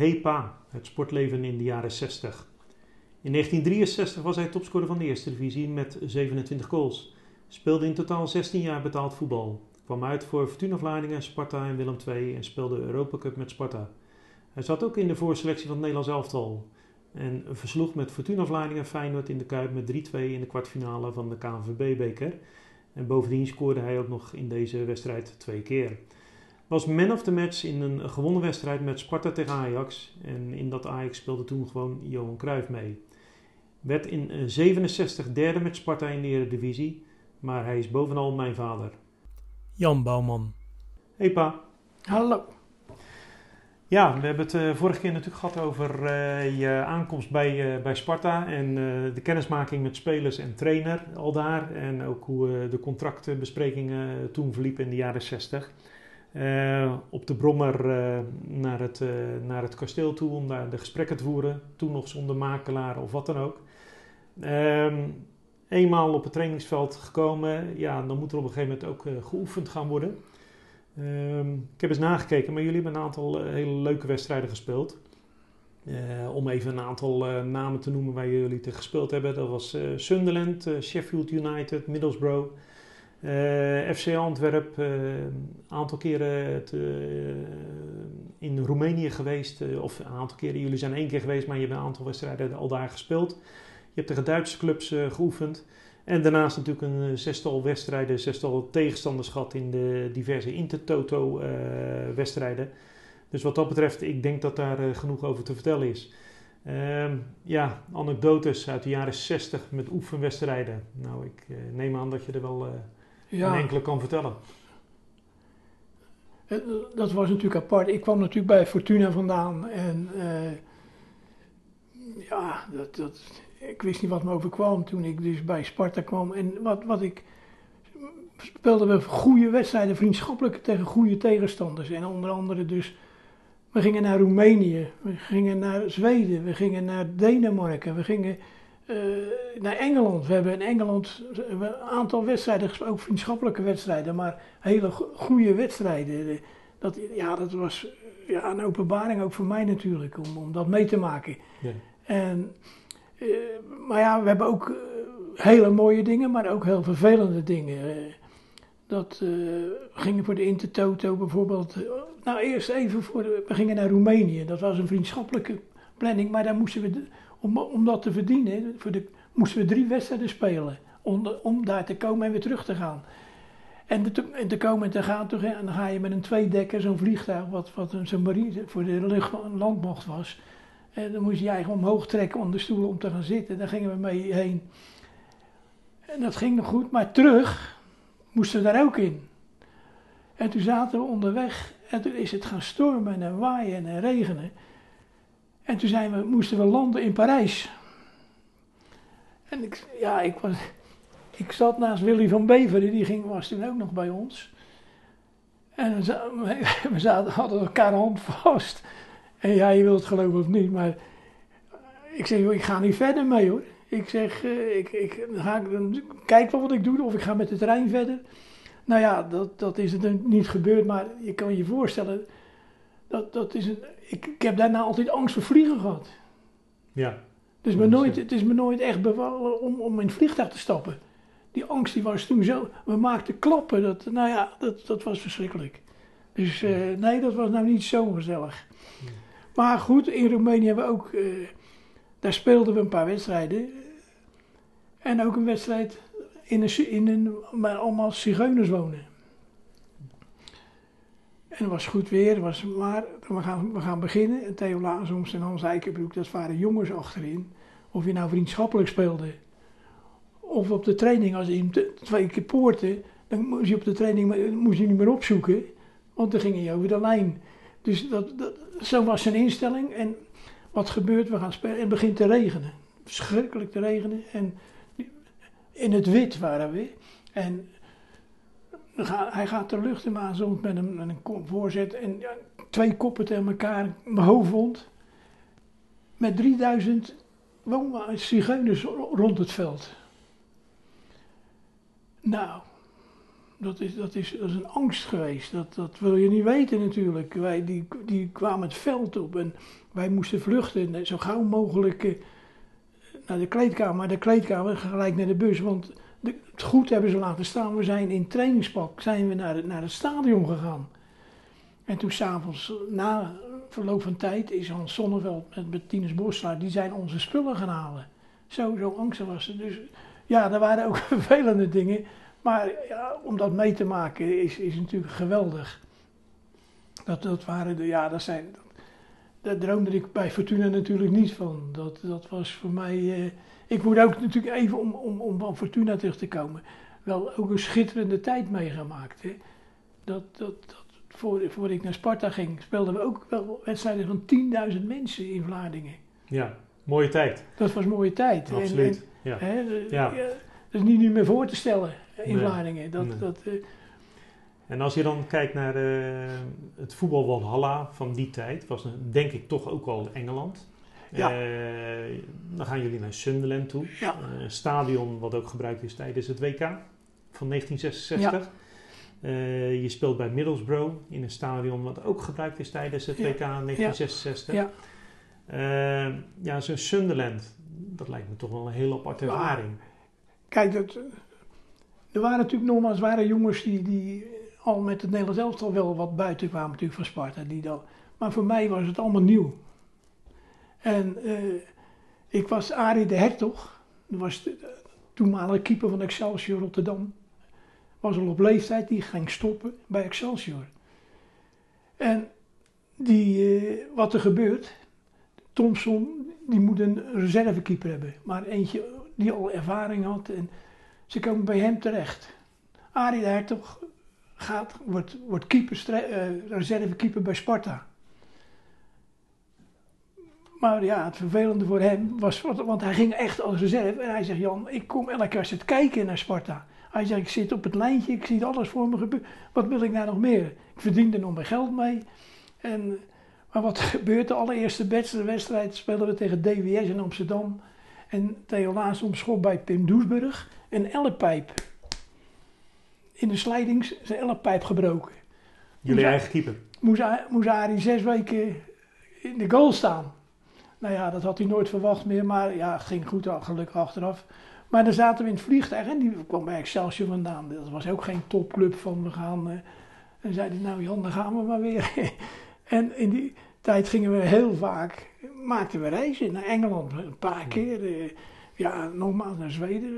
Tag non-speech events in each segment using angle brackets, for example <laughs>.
Hepa, het sportleven in de jaren 60. In 1963 was hij topscorer van de eerste divisie met 27 goals. Speelde in totaal 16 jaar betaald voetbal. Kwam uit voor Fortuna Vlaardingen, Sparta en Willem II en speelde Europa Cup met Sparta. Hij zat ook in de voorselectie van het Nederlands elftal. En versloeg met Fortuna Vlaardingen Feyenoord in de Kuip met 3-2 in de kwartfinale van de KNVB-beker. En bovendien scoorde hij ook nog in deze wedstrijd twee keer. Was man of the match in een gewonnen wedstrijd met Sparta tegen Ajax. En in dat Ajax speelde toen gewoon Johan Cruijff mee. Werd in 67 derde met Sparta in de Eredivisie. Maar hij is bovenal mijn vader. Jan Bouwman. Hey pa. Hallo. Ja, we hebben het uh, vorige keer natuurlijk gehad over uh, je aankomst bij, uh, bij Sparta en de kennismaking met spelers en trainer al daar. En ook hoe de contractbesprekingen toen verliepen in de jaren 60. Op de brommer naar, het, naar het kasteel toe om daar de gesprekken te voeren. Toen nog zonder makelaar of wat dan ook. Um, eenmaal op het trainingsveld gekomen, ja, dan moet er op een gegeven moment ook geoefend gaan worden. Um, ik heb eens nagekeken, maar jullie hebben een aantal hele leuke wedstrijden gespeeld. Om even een aantal namen te noemen waar jullie tegen gespeeld hebben. Dat was Sunderland, Sheffield United, Middlesbrough, FC Antwerp. Een aantal keren in Roemenië geweest. of een aantal keren, jullie zijn één keer geweest, maar je hebt een aantal wedstrijden al daar gespeeld. Je hebt tegen Duitse clubs geoefend. En daarnaast natuurlijk een eh, zestal wedstrijden, zestal tegenstanders gehad in de diverse Intertoto uh, wedstrijden. Dus wat dat betreft, ik denk dat daar genoeg over te vertellen is. Uh, ja, anekdotes uit de jaren 60 met oefenwedstrijden. Nou, ik neem aan dat je er wel ja. een enkele kan vertellen. Dat was natuurlijk apart. Ik kwam natuurlijk bij Fortuna vandaan en ja, dat, dat, ik wist niet wat me overkwam toen ik dus bij Sparta kwam. En wat, wat ik speelden we goede wedstrijden, vriendschappelijk tegen goede tegenstanders. En onder andere dus, we gingen naar Roemenië, we gingen naar Zweden, we gingen naar Denemarken, we gingen naar Engeland. We hebben in Engeland een aantal wedstrijden gespeeld, ook vriendschappelijke wedstrijden, maar hele goede wedstrijden. Dat, ja, dat was ja, een openbaring ook voor mij natuurlijk, om, om dat mee te maken. Ja. En eh, maar ja, we hebben ook eh, hele mooie dingen, maar ook heel vervelende dingen. Eh, dat gingen voor de Intertoto bijvoorbeeld. nou, eerst even voor. De, we gingen naar Roemenië. Dat was een vriendschappelijke planning, maar daar moesten we. Om, dat te verdienen, voor de, moesten we drie wedstrijden spelen. Om, daar te komen en weer terug te gaan. En te, en te komen en te gaan, en dan ga je met een tweedekker, zo'n vliegtuig, wat, wat zo'n marine voor de lucht, was. En dan moest je eigenlijk omhoog trekken om de stoel om te gaan zitten. Daar gingen we mee heen. En dat ging nog goed, maar terug moesten we daar ook in. En toen zaten we onderweg en toen is het gaan stormen en waaien en regenen. En toen zijn we, moesten we landen in Parijs. En ik, ja, ik, was, ik zat naast Willy van Beveren, die ging, was toen ook nog bij ons. En we <laughs> zaten, hadden elkaar hand vast. En ja, je wilt het geloven of niet, maar ik zeg, ik ga niet verder mee hoor. Ik zeg, uh, ik, ik, ga, kijk wel wat ik doe, of ik ga met de trein verder. Nou ja, dat, dat is het niet gebeurd, maar je kan je voorstellen, dat, dat is een, ik, ik heb daarna altijd angst voor vliegen gehad. Ja. Dus me nooit, het is me nooit echt bevallen om, om in het vliegtuig te stappen. Die angst die was toen zo, we maakten klappen, dat, nou ja, dat, dat was verschrikkelijk. Dus uh, nee, dat was nou niet zo gezellig. Maar goed, in Roemenië hebben we ook, uh, daar speelden we een paar wedstrijden. En ook een wedstrijd in een, in een waar allemaal zigeuners wonen. En het was goed weer, was, maar we gaan, we gaan beginnen. En Theo Lazoms en Hans Eikenbroek, dat waren jongens achterin. Of je nou vriendschappelijk speelde. Of op de training, als je twee keer poorten, dan moest je op de training moest je niet meer opzoeken. Want dan ging je over de lijn. Dus dat, dat, zo was zijn instelling. En wat gebeurt? We gaan spelen en het begint te regenen. Verschrikkelijk te regenen. En in het wit waren we. En hij gaat de lucht in soms met een, een voorzet. En twee koppen tegen elkaar. Hoofdwond. Met 3000 zigeuners rond het veld. Nou, Dat is, dat is, dat is een angst geweest. Dat, dat wil je niet weten natuurlijk. Wij die, die kwamen het veld op en wij moesten vluchten. En Zo gauw mogelijk eh, naar de kleedkamer. Maar de kleedkamer gelijk naar de bus. Want het goed hebben ze laten staan. We zijn in trainingspak zijn we naar, het- naar het stadion gegaan. En toen s'avonds, na verloop van tijd, is Hans Sonneveld met, met Tinus Boslaar, die zijn onze spullen gaan halen. Zo, zo angstig was ze. Dus ja, er waren ook <laughs> vervelende dingen. Maar ja, om dat mee te maken is, is natuurlijk geweldig. Dat, dat waren de, ja, dat zijn, daar droomde ik bij Fortuna natuurlijk niet van. Dat, dat was voor mij, eh, ik moet ook natuurlijk even om, om, om van Fortuna terug te komen, wel ook een schitterende tijd meegemaakt. Hè. Dat, dat, dat, voor, voor ik naar Sparta ging, speelden we ook wel wedstrijden van 10.000 mensen in Vlaardingen. Ja, mooie tijd. Dat was mooie tijd. En- Absoluut. Ja. hè, Ja. ja, dat is niet, niet meer voor te stellen in Nee. Vlaardingen. Dat, Nee. dat, eh, En als je dan kijkt naar eh, het voetbal Walhalla van die tijd, was denk ik toch ook wel Engeland. Ja. Eh, dan gaan jullie naar Sunderland toe. Eh, een stadion wat ook gebruikt is tijdens het WK van 1966. Eh, je speelt bij Middlesbrough in een stadion wat ook gebruikt is tijdens het. WK in 1966. Ja. Ja, zo'n Sunderland, dat lijkt me toch wel een hele aparte ervaring. Kijk, dat, er waren natuurlijk nogmaals waren jongens die, die al met het Nederlands elftal wel wat buiten kwamen natuurlijk van Sparta. Die dan, maar voor mij was het allemaal nieuw. En eh, ik was Arie de Hertog, was toenmalige keeper van Excelsior Rotterdam. Was al op leeftijd, die ging stoppen bij Excelsior. En die, eh, wat er gebeurt, Thompson, die moet een reservekeeper hebben. Maar eentje die al ervaring had. En ze komen bij hem terecht. Arie de Hertog gaat, wordt, wordt keeper, eh, reservekeeper bij Sparta. Maar ja, het vervelende voor hem was, want- hij ging echt als reserve. En hij zegt, Jan, ik kom elke keer zitten kijken naar Sparta. Hij zegt, ik zit op het lijntje, ik zie alles voor me gebeuren. Wat wil ik nou nog meer? Ik verdien er nog mijn geld mee. En, maar wat <laughs> gebeurt? De allereerste wedstrijd, wedstrijd spelen we tegen DWS in Amsterdam. En Theo Laas schop bij Pim Doesburg. Een ellepijp. In de slijdings een ellepijp gebroken. Jullie eigen keeper. Moest Arie zes weken in de goal staan. Nou ja, dat had hij nooit verwacht meer. Maar ja, het ging goed gelukkig achteraf. Maar dan zaten we in het vliegtuig en die kwam bij Excelsior vandaan. Dat was ook geen topclub van we gaan... eh, en zei hij, nou Jan, dan gaan we maar weer. <laughs> en in die tijd gingen we heel vaak, maakten we reizen naar Engeland. Een paar keer. eh, ja, nogmaals naar Zweden.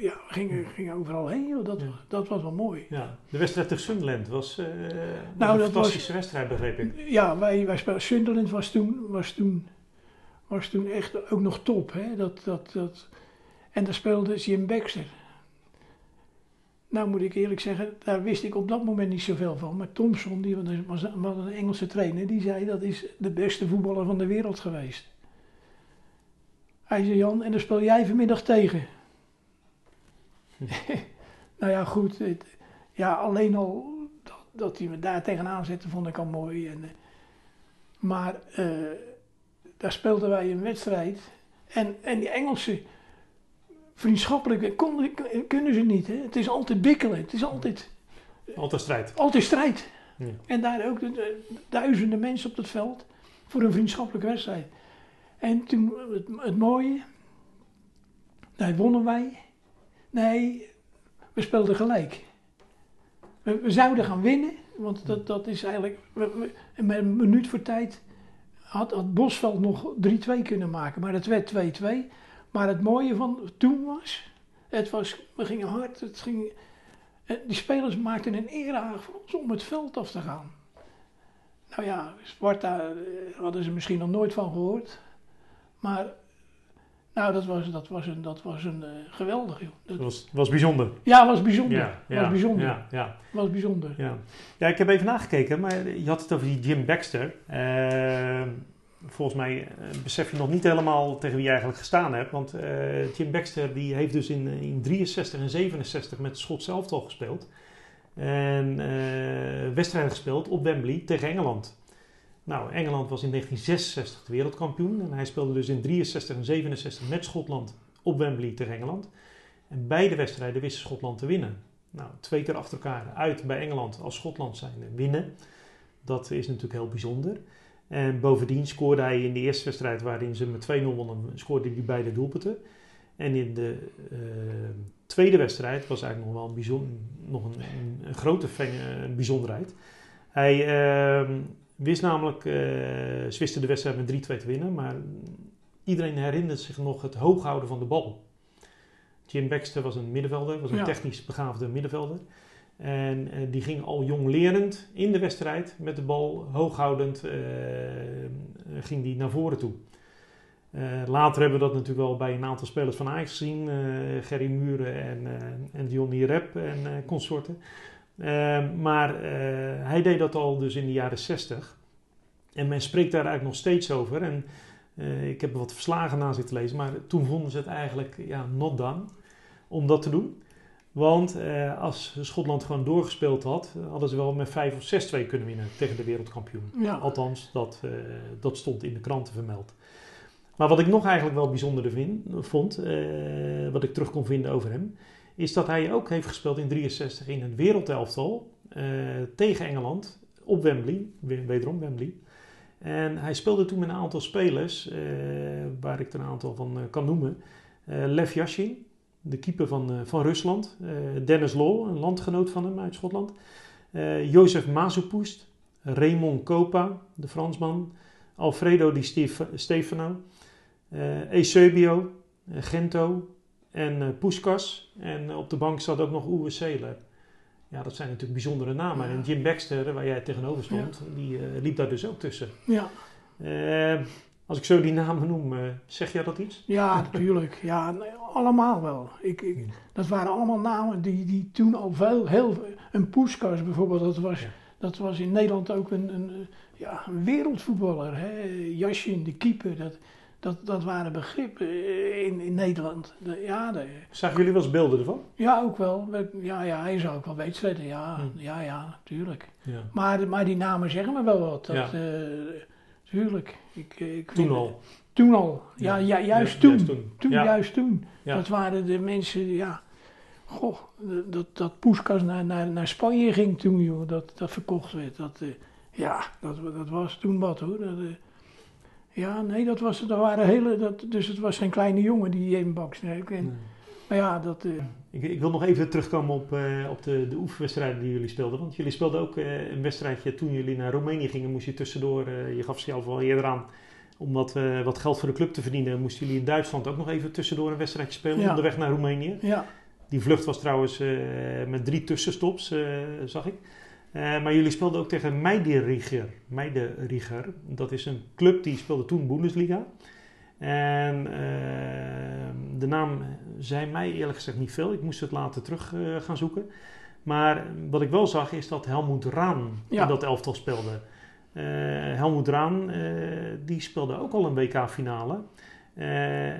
ja, gingen, gingen overal heen. Joh. Dat, Ja. dat was wel mooi. Ja. De wedstrijd tegen Sunderland was, eh, Nou, een dat fantastische wedstrijd, begreep ik. Ja, wij, wij spelen. Sunderland was toen, was toen, was toen echt ook nog top. Hè? Dat, dat, dat. En daar speelde Jim Baxter. Nou moet ik eerlijk zeggen, daar wist ik op dat moment niet zoveel van. Maar Thompson, die was, een Engelse trainer, die zei dat is de beste voetballer van de wereld geweest. Hij zei Jan, en dan speel jij vanmiddag tegen. <laughs> nou ja, goed. Ja, alleen al dat, dat hij me daar tegenaan zette, vond ik al mooi. En, eh, maar eh, daar speelden wij een wedstrijd. En, en die Engelsen, vriendschappelijke, konden, kunnen ze niet. Hè? Het is altijd bikkelen. Het is altijd, Altijd strijd. altijd strijd. Ja. En daar ook de, de duizenden mensen op het veld voor een vriendschappelijke wedstrijd. En toen, het, het mooie, daar wonnen wij. Nee, we speelden gelijk. We, we zouden gaan winnen, want dat, dat is eigenlijk, we- we- met een minuut voor tijd had, had Bosveld nog 3-2 kunnen maken, maar het werd 2-2. Maar het mooie van toen was, het was, we gingen hard, het ging, eh, die spelers maakten een erehaag voor ons om het veld af te gaan. Nou ja, Sparta eh, hadden ze misschien nog nooit van gehoord. Maar nou, dat was, dat was een, dat was een eh, geweldig, joh. Dat, was, was bijzonder. ja, was bijzonder. Ja, ja, was bijzonder. Ja, ja, Was bijzonder. ja. ja, ik heb even nagekeken, maar je had het over die Jim Baxter. Eh, volgens mij eh, besef je nog niet helemaal tegen wie je eigenlijk gestaan hebt. Want eh, Jim Baxter die heeft dus in, in 63 en 67 met het Schots elftal gespeeld. En wedstrijden gespeeld op Wembley tegen Engeland. Nou, Engeland was in 1966 de wereldkampioen. En hij speelde dus in 63 en 67 met Schotland op Wembley tegen Engeland. En beide wedstrijden wist Schotland te winnen. Nou, twee keer achter elkaar uit bij Engeland als Schotland zijn winnen. Dat is natuurlijk heel bijzonder. En bovendien scoorde hij in de eerste wedstrijd waarin ze met 2-0 wonnen, scoorde hij beide doelpunten. En in de uh, tweede wedstrijd was eigenlijk nog wel een, bijzonder, nog een, een, grote een bijzonderheid. Hij uh, wist namelijk, uh, ze wisten de wedstrijd met 3-2 te winnen, maar iedereen herinnert zich nog het hooghouden van de bal. Jim Baxter was een middenvelder, was een ja. technisch begaafde middenvelder. En uh, die ging al jong lerend in de wedstrijd met de bal hooghoudend uh, ging die naar voren toe. Uh, later hebben we dat natuurlijk wel bij een aantal spelers van Ajax gezien. Gerry Muren en, en Johnny Rep en consorten. Maar hij deed dat al dus in de jaren 60. En men spreekt daar eigenlijk nog steeds over. En ik heb wat verslagen na zitten lezen. Maar toen vonden ze het eigenlijk ja, not done om dat te doen. Want eh, als Schotland gewoon doorgespeeld had, hadden ze wel met 5 of 6-2 kunnen winnen tegen de wereldkampioen. Ja. Althans, dat, dat stond in de kranten vermeld. Maar wat ik nog eigenlijk wel bijzonder vind, vond, wat ik terug kon vinden over hem, is dat hij ook heeft gespeeld in 63 in het wereldelftal tegen Engeland op Wembley, wederom Wembley. En hij speelde toen met een aantal spelers, waar ik er een aantal van kan noemen. Lev Yashin, de keeper van, uh, van Rusland. Uh, Dennis Law, een landgenoot van hem uit Schotland. Uh, Jozef Mazupust. Raymond Copa, de Fransman. Alfredo Di Stef Stefano. Eusebio. Gento. En Puskas. En op de bank zat ook nog Uwe Seeler. Ja, dat zijn natuurlijk bijzondere namen. Ja. En Jim Baxter, waar jij tegenover stond, ja. die liep daar dus ook tussen. Ja. Als ik zo die namen noem, zeg jij dat iets? Ja, <laughs> natuurlijk. Ja, allemaal wel. Ik, ik, dat waren allemaal namen die, die toen al veel, heel... Een Puskas bijvoorbeeld, dat was, ja. dat was in Nederland ook een, een, ja, een wereldvoetballer. Hè? Yashin, de keeper, dat, dat, dat waren begrippen in, in Nederland. De, ja, de, Zagen jullie wel eens beelden ervan? Ja, ook wel. Ja, ja hij zou ook wel wedstrijden, ja, hm. ja, ja, natuurlijk. Ja. Maar, maar die namen zeggen me wel wat. Dat, ja. uh, Tuurlijk. Ik, ik toen al? Toen al. Ja, ja, ja juist, toen. juist toen. toen. Juist toen. Dat waren de mensen, ja... Goh, dat, dat Poeskas naar, naar, naar Spanje ging toen, joh. Dat, dat verkocht werd. Dat, uh, ja, dat, dat was toen wat, hoor. Dat, uh, ja, nee, dat was... Dat waren hele... Dat, dus het was geen kleine jongen die even baksneuk. En, nee. Maar ja, dat... Uh, ik, ik, wil nog even terugkomen op, uh, op de, de oefenwedstrijden die jullie speelden. Want jullie speelden ook uh, een wedstrijdje toen jullie naar Roemenië gingen. Moest je tussendoor, je gaf zelf al eerder aan, om wat, wat geld voor de club te verdienen, moesten jullie in Duitsland ook nog even tussendoor een wedstrijdje spelen. Ja. Onderweg naar Roemenië. Ja. Die vlucht was trouwens met drie tussenstops, zag ik. Maar jullie speelden ook tegen Meideriger. Meideriger. Dat is een club die speelde toen Bundesliga. En uh, de naam zei mij eerlijk gezegd niet veel. Ik moest het later terug uh, gaan zoeken. Maar wat ik wel zag is dat Helmoet Raan ja. in dat elftal speelde. Helmoet Raan die speelde ook al een WK-finale.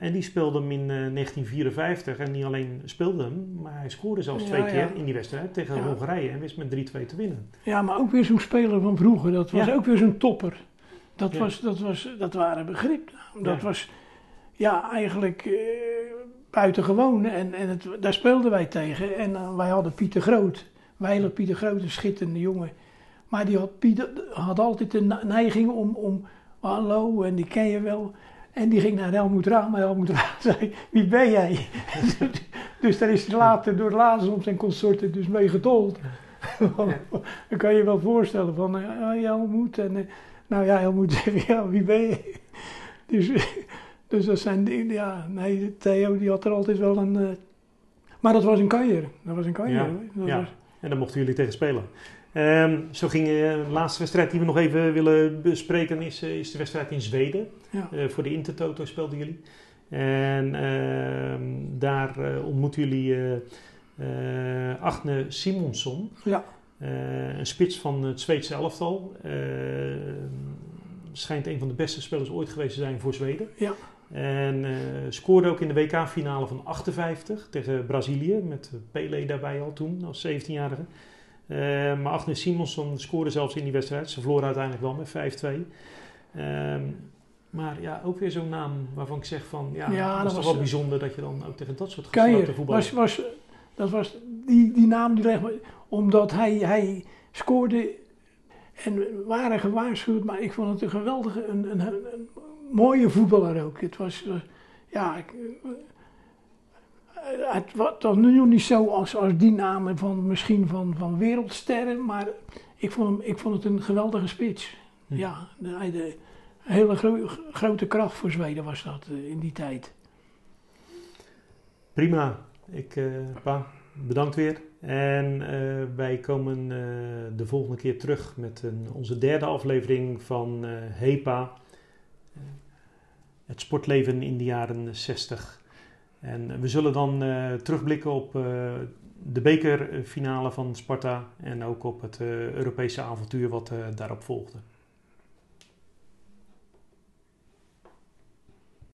En die speelde hem in 1954. En niet alleen speelde hem, maar hij scoorde zelfs ja, twee keer in die wedstrijd tegen Hongarije. En wist met 3-2 te winnen. Ja, maar ook weer zo'n speler van vroeger. Dat was ook weer zo'n topper. Dat, was, dat, was, dat waren begrip. Dat ja. was ja, eigenlijk uh, buitengewoon. En, en het, daar speelden wij tegen. En uh, wij hadden Pieter Groot. Weiler Pieter Groot, een schitterende jongen. Maar die had, Pieter, had altijd de neiging om, om, hallo, en die ken je wel. En die ging naar Helmoet Raam. Maar Helmoet Raam <laughs> zei, wie ben jij? <laughs> dus daar is hij later door Lazarus en consorten dus mee gedold. <laughs> Dan kan je je wel voorstellen van, uh, Helmoet en... Nou ja, hij moet zeggen, ja, wie ben je? Dus, dus dat zijn dingen, ja, nee, Theo die had er altijd wel een... Uh, maar dat was een kanjer, dat was een kanjer. Ja, ja. Was... en daar mochten jullie tegen spelen. Um, zo ging uh, de laatste wedstrijd die we nog even willen bespreken is, uh, is de wedstrijd in Zweden. Ja. voor de Intertoto speelden jullie. En ehm, daar ontmoeten jullie Agne Simonsson. Ja. Uh, een spits van het Zweedse elftal. Uh, schijnt een van de beste spelers ooit geweest te zijn voor Zweden. Ja. En uh, scoorde ook in de WK-finale van 58 tegen Brazilië. Met Pele daarbij al toen, als 17-jarige. Maar Agnes Simonsson scoorde zelfs in die wedstrijd. Ze verloor uiteindelijk wel met 5-2. Ehm, maar ja, ook weer zo'n naam waarvan ik zeg van... Ja, ja dat is was toch wel bijzonder dat je dan ook tegen dat soort gasten voetballen. Was, was, dat was die, die naam die legt me, omdat hij, hij scoorde en waren gewaarschuwd, maar ik vond het een geweldige, een, een, een mooie voetballer ook. Het was, eh, ja, ik, eh, het was nu niet zo als, als die namen van misschien van, van wereldsterren, maar ik vond, hem, ik vond het een geweldige spits. Hm. Ja, de, de hele gro- grote kracht voor Zweden was dat eh, in die tijd. Prima. Ik, eh, pa, bedankt weer. En eh, wij komen eh, de volgende keer terug met een, onze derde aflevering van eh, HEPA. Eh, het sportleven in de jaren 60. En we zullen dan eh, terugblikken op eh, de bekerfinale van Sparta en ook op het eh, Europese avontuur wat eh, daarop volgde.